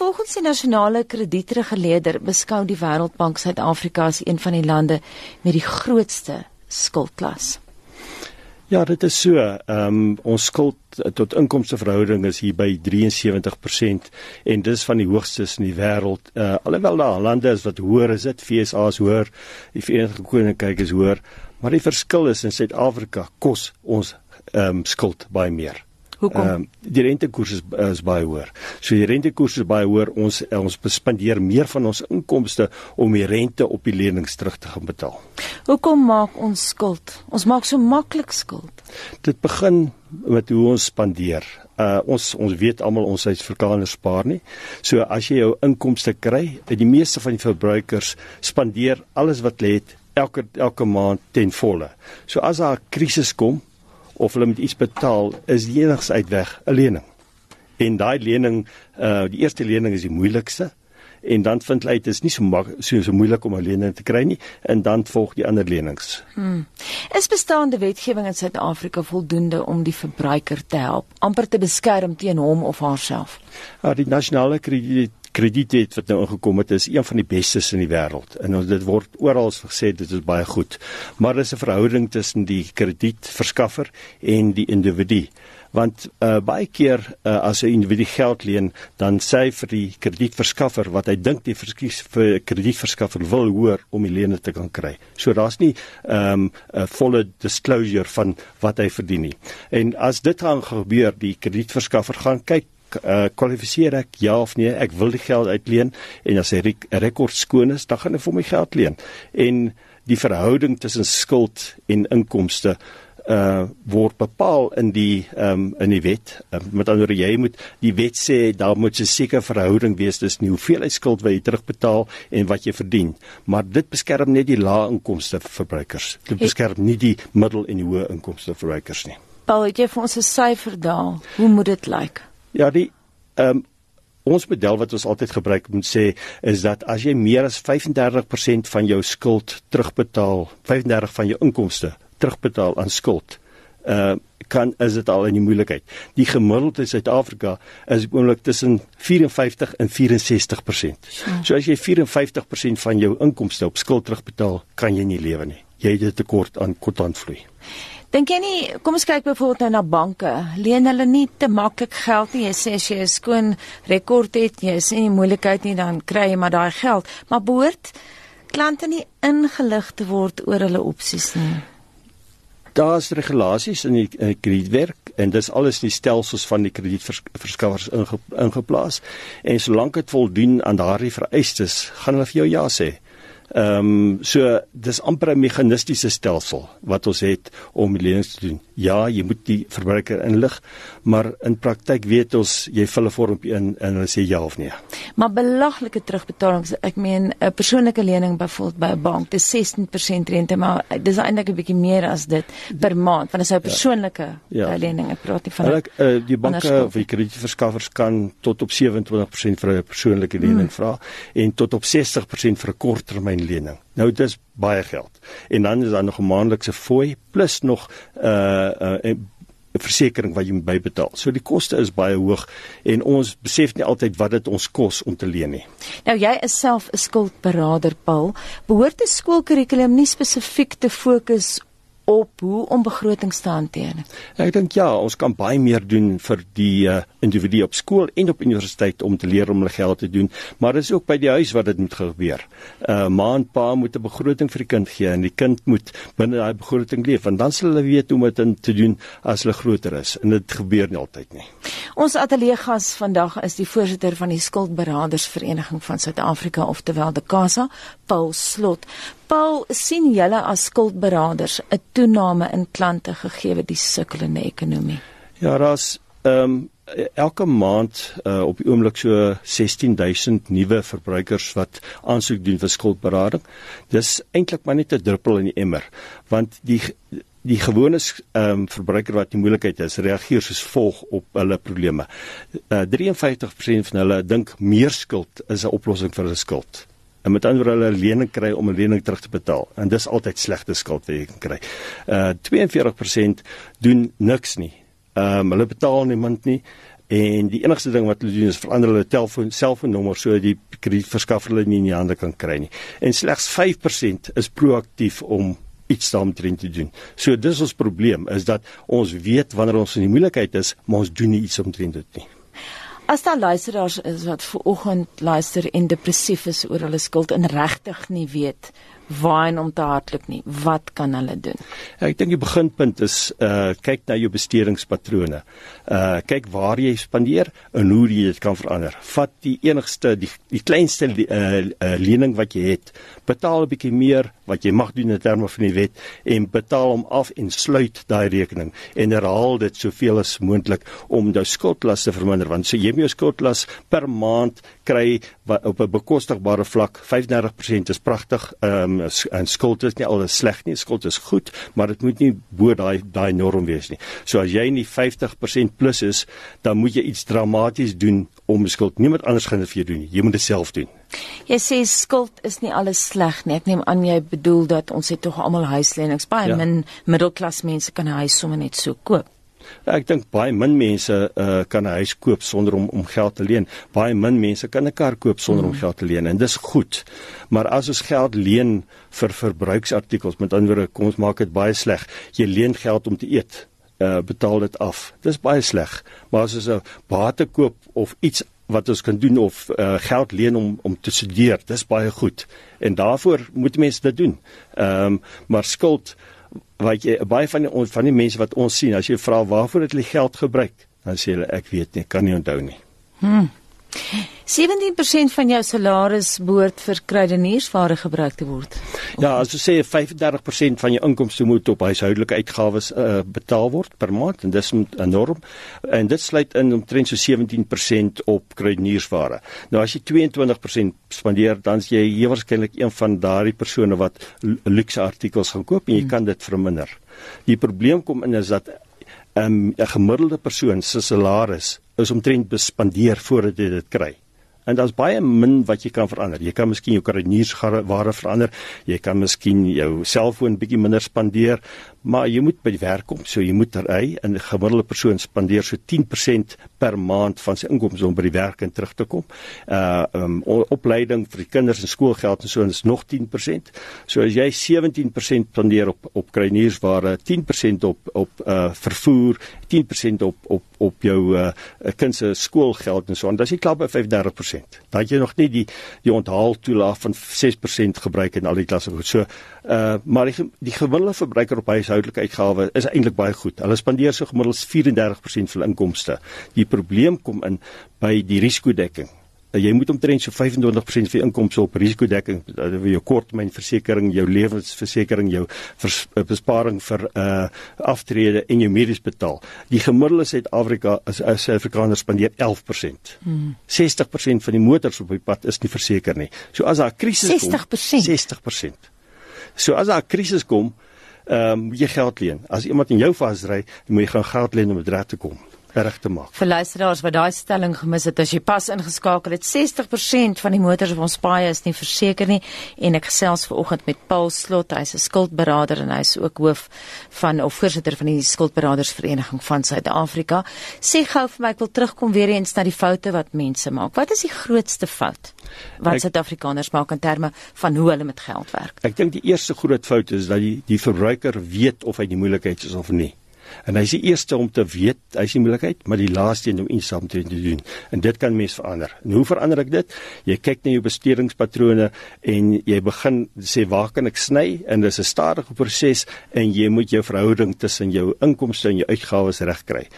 Volgens die nasionale kredietreguleerder beskou die Wêreldbank Suid-Afrika as een van die lande met die grootste skuldklas. Ja, dit is so. Ehm um, ons skuld tot inkomste verhouding is hier by 73% en dis van die hoogstes in die wêreld. Uh alhoewel daar lande is wat hoër is, dit FSA is hoër, die Verenigde Koninkryk is hoër, maar die verskil is in Suid-Afrika kos ons ehm um, skuld baie meer. Hoekom? Um, die rentekoers is, is baie hoër. So die rentekoers is baie hoër. Ons ons bespandeer meer van ons inkomste om die rente op die lenings terug te gaan betaal. Hoekom maak ons skuld? Ons maak so maklik skuld. Dit begin met hoe ons spandeer. Uh ons ons weet almal ons Suid-Afrikaners spaar nie. So as jy jou inkomste kry, die meeste van die verbruikers spandeer alles wat hulle het elke elke maand ten volle. So as daar 'n krisis kom, of hulle moet iets betaal, is die enigste uitweg 'n lening. En daai lening, uh die eerste lening is die moeilikste en dan vind hulle dit is nie so so so moeilik om 'n lening te kry nie en dan volg die ander lenings. Hmm. Is bestaande wetgewing in Suid-Afrika voldoende om die verbruiker te help, amper te beskerm teen hom of haarself? Ja, die nasionale krediet krediet wat nou ingekom het is een van die bestes in die wêreld en dit word oral gesê dit is baie goed. Maar daar is 'n verhouding tussen die kredietverskaffer en die individu. Want uh, baie keer uh, as 'n individu geld leen dan sê hy vir die kredietverskaffer wat hy dink die verskies vir kredietverskaffer wil hoor om die lening te kan kry. So daar's nie 'n um, volle disclosure van wat hy verdien nie. En as dit gaan gebeur die kredietverskaffer gaan kyk uh, kwalifiseer ek ja of nee ek wil die geld uitleen en as hy rek rekord skoon is dan gaan ek vir my geld leen en die verhouding tussen skuld en inkomste uh word bepaal in die um in die wet. Uh, met ander woorde jy moet die wet sê daar moet 'n sekere verhouding wees tussen die hoeveelheid skuld wat jy terugbetaal en wat jy verdien. Maar dit beskerm net die lae inkomste verbruikers. Dit beskerm nie die middel en die hoë inkomste verbruikers nie. Paul, jy vir ons 'n syfer daar. Hoe moet dit lyk? Like? Ja, die ehm um, ons model wat ons altyd gebruik moet sê is dat as jy meer as 35% van jou skuld terugbetaal, 35 van jou inkomste terugbetaal aan skuld, ehm uh, kan is dit al in die moeilikheid. Die gemiddelde in Suid-Afrika is oomblik tussen 54 en 64%. So as jy 54% van jou inkomste op skuld terugbetaal, kan jy nie lewe nie. Jy het 'n tekort aan kontantvloei. Dink jy nie, kom ons kyk byvoorbeeld nou na banke. Leen hulle nie te maklik geld nie. Jy sê as jy 'n skoon rekord het, jy is nie moeilikheid nie, dan kry jy maar daai geld. Maar behoort klante nie ingelig te word oor hulle opsies nie. Daar's regulasies in die kredietwerk en dis alles in die stelsels van die kredietverskaffers inge, ingeplaas en solank dit voldoen aan daardie vereistes, gaan hulle vir jou ja sê. Ehm um, so dis amper 'n meganistiese stelsel wat ons het om lenings te doen. Ja, jy moet die verbruiker inlig, maar in praktyk weet ons jy vul 'n vormpie in en hulle sê ja of nee. Maar belaglike terugbetalings, ek meen 'n persoonlike lening byvoorbeeld by 'n bank, dis 16% rente, maar dis eintlik 'n bietjie meer as dit per maand, want dit is 'n ja. persoonlike ja. Ja. lening, ek praat nie van Hulle uh, die banke of die kredietverskaffers kan tot op 27% vir 'n persoonlike lening hmm. vra en tot op 60% vir 'n korttermyn lening. Nou dis baie geld. En dan is daar nog 'n maandelikse fooi plus nog 'n uh, uh, 'n versekering wat jy moet bybetaal. So die koste is baie hoog en ons besef nie altyd wat dit ons kos om te leen nie. Nou jy is self 'n skuldberader Paul. Behoort 'n skoolkurrikulum nie spesifiek te fokus op hoe om begrotings te hanteer. Ek dink ja, ons kan baie meer doen vir die uh, individu op skool en op universiteit om te leer om hulle geld te doen, maar dit is ook by die huis wat dit moet gebeur. 'n uh, Ma en pa moet 'n begroting vir die kind gee en die kind moet binne daai begroting leef want dan sal hulle weet hoe om dit te doen as hulle groter is en dit gebeur nie altyd nie. Ons ateljee gas vandag is die voorsitter van die Skuldberadersvereniging van Suid-Afrika, oftewel die KASA, Paul Slot. Paul, sien julle as skuldberaders 'n toename in klante gegee die sukkelende ekonomie? Ja, daar's ehm um, elke maand uh, op die oomblik so 16000 nuwe verbruikers wat aansoek doen vir skuldberading. Dis eintlik maar net 'n druppel in die emmer, want die die gewone ehm um, verbruiker wat in moeilikheid is, reageer soos volg op hulle probleme. Uh, 53% van hulle dink meer skuld is 'n oplossing vir hulle skuld en met ander woorde hulle lening kry om 'n lening terug te betaal en dis altyd slegte skuld wat jy kan kry. Uh 42% doen niks nie. Ehm um, hulle betaal niemand nie En die enigste ding wat hulle doen is verander hulle telefoon selfoonnommer sodat die kredietverskaffer hulle nie in die hande kan kry nie. En slegs 5% is proaktief om iets daarmee te doen. So dis ons probleem is dat ons weet wanneer ons in die moeilikheid is, maar ons doen nie iets omtrent dit nie. As daar luisteraars is wat ver oggend luister en depressief is oor hulle skuld en regtig nie weet waarheen om te hardloop nie. Wat kan hulle doen? Ja, ek dink die beginpunt is uh kyk na jou bestedingspatrone. Uh kyk waar jy spandeer en hoe jy dit kan verander. Vat die enigste die die kleinste uh, uh lening wat jy het. Betaal 'n bietjie meer wat jy mag doen in terme van die wet en betaal hom af en sluit daai rekening en herhaal dit soveel as moontlik om jou skuldlas te verminder want so jy moet jou skuldlas per maand kry op 'n bekostigbare vlak 35% is pragtig. Ehm um, en skuld is nie alles sleg nie, skuld is goed, maar dit moet nie bo daai daai norm wees nie. So as jy nie 50% plus is, dan moet jy iets dramaties doen om skuld. Niemand anders gaan dit vir jou doen nie. Jy moet dit self doen. Jy sê skuld is nie alles sleg nie. Ek neem aan jy bedoel dat ons het tog almal huislenings. Baie ja. min middelklas mense kan 'n huis sommer net so koop. Ek dink baie min mense uh, kan 'n huis koop sonder om om geld te leen. Baie min mense kan 'n kar koop sonder mm. om geld te leen en dis goed. Maar as ons geld leen vir verbruiksartikels, met ander woorde, kom ons maak dit baie sleg. Jy leen geld om te eet, uh, betaal dit af. Dis baie sleg. Maar as ons 'n bate koop of iets wat ons kan doen of uh, geld leen om om te studeer, dis baie goed. En daarvoor moet mense dit doen. Ehm um, maar skuld wat jy baie van die van die mense wat ons sien as jy vra waarvoor het hulle geld gebruik dan sê hulle ek weet nie kan nie onthou nie. Hmm. 17% van jou salaris behoort vir kruideniersware gebruik te word. Ja, as jy sê 35% van jou inkomste moet op huishoudelike uitgawes uh, betaal word per maand en dis enorm. En dit sluit in omtrent so 17% op kruideniersware. Nou as jy 22% spandeer, dan is jy hier waarskynlik een van daardie persone wat luukse artikels gaan koop en jy hmm. kan dit verminder. Die probleem kom in is dat um, 'n gemiddelde persoon se salaris is omtrent bespandeer voordat jy dit kry. En daar's baie min wat jy kan verander. Jy kan miskien jou kareniersware verander. Jy kan miskien jou selfoon bietjie minder spandeer, maar jy moet by die werk kom. So jy moet ry en 'n gemiddelde persoon spandeer so 10% per maand van sy inkomste om by die werk en terug te kom. Uh um opleiding vir die kinders en skoolgeld en so is nog 10%. So as jy 17% spandeer op op kruiniersware, 10% op op uh vervoer, 10% op op op jou uh kind se skoolgeld en so en dan is jy klaar by 35%. Dan het jy nog nie die die onthaal toelaag van 6% gebruik in al die klasse goed. So uh maar die, die gemiddelde verbruiker op huishoudelike uitgawes is eintlik baie goed. Hulle spandeer so gemiddeld 34% van inkomste. Die probleem kom in by die risikodekking. Uh, jy moet omtrent so 25% van jou inkomste op risikodekking, uh, jou korttermynversekering, jou lewensversekering, jou vers, uh, besparing vir uh aftrede en jou medies betaal. Die gemiddelde Suid-Afrika is as Suid-Afrikaners spandeer 11%. Hmm. 60% van die motors op die pad is nie verseker nie. So as daar 'n krisis 60%. kom, 60%. So as daar 'n krisis kom, ehm um, jy geld leen. As iemand in jou vasry, moet jy gaan geld leen om dit reg te kom reg te maak. Vir luisteraars wat daai stelling gemis het, as jy pas ingeskakel het, 60% van die motors op ons paaie is nie verseker nie en ek gesels ver oggend met Paul Slot, hy's 'n skuldberader en hy's ook hoof van of voorsitter van die skuldberadersvereniging van Suid-Afrika. Sê gou vir my, ek wil terugkom weer eens na die foute wat mense maak. Wat is die grootste fout wat Suid-Afrikaners maak in terme van hoe hulle met geld werk? Ek dink die eerste groot fout is dat die die verbruiker weet of hy die moeilikheid is of nie. En hy is die eerste om te weet hy is die moontlikheid, maar die laaste een om iets saam te doen. En dit kan mens verander. En hoe verander ek dit? Jy kyk na jou bestedingspatrone en jy begin sê waar kan ek sny? En dis 'n stadige proses en jy moet jou verhouding tussen jou inkomste en jou uitgawes regkry.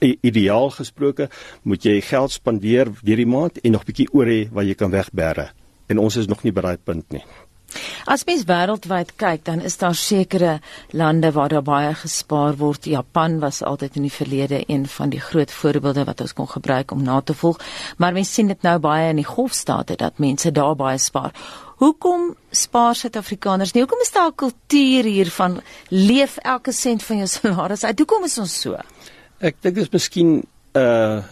Ideaal gesproke moet jy geld spandeer deur die maand en nog bietjie oor hê wat jy kan wegbere. En ons is nog nie by daai punt nie. As mens wêreldwyd kyk, dan is daar sekere lande waar daar baie gespaar word. Japan was altyd in die verlede een van die groot voorbeelde wat ons kon gebruik om na te volg, maar mens sien dit nou baie in die golfstate dat mense daar baie spaar. Hoekom spaar Suid-Afrikaners nie? Hoekom is daar 'n kultuur hier van leef elke sent van jou salaris uit? Hoekom is ons so? Ek dink dit is miskien uh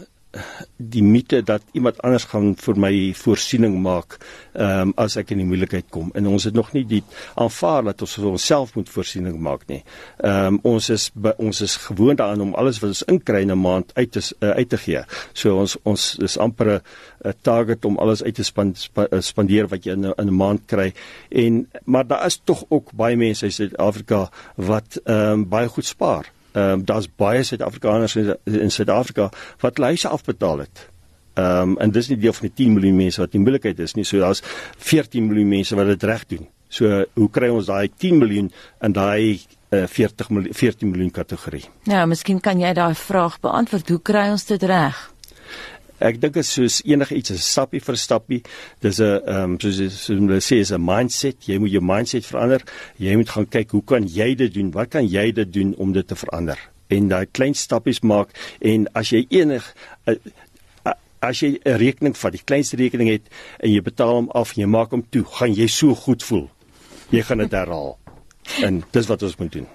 die mite dat iemand anders gaan vir my voorsiening maak ehm um, as ek in die moeilikheid kom en ons het nog nie die aanvaar dat ons vir onsself moet voorsiening maak nie. Ehm um, ons is be, ons is gewoond daaraan om alles wat ons inkry in 'n maand uit te uh, uit te gee. So ons ons is amper 'n target om alles uit te span, span, eh, spandeer wat jy in 'n in 'n maand kry. En maar daar is tog ook baie mense in Suid-Afrika wat ehm um, baie goed spaar. Ehm um, daar's baie Suid-Afrikaners in Suid-Afrika wat huise afbetaal het. Ehm um, en dis nie deel van die 10 miljoen mense wat in moeilikheid is nie. So daar's 14 miljoen mense wat dit reg doen. So hoe kry ons daai 10 miljoen in daai uh, 40 miljoen 14 miljoen kategorie? Ja, miskien kan jy daai vraag beantwoord. Hoe kry ons dit reg? Ek dink dit is soos enige iets, 'n stappie vir stappie. Dis 'n ehm um, soos soos hulle sê is 'n mindset. Jy moet jou mindset verander. Jy moet gaan kyk hoe kan jy dit doen? Wat kan jy dit doen om dit te verander? En daai klein stappies maak en as jy enig uh, as jy 'n rekening vat, die kleinste rekening het en jy betaal hom af en jy maak hom toe, gaan jy so goed voel. Jy gaan dit herhaal. En dis wat ons moet doen.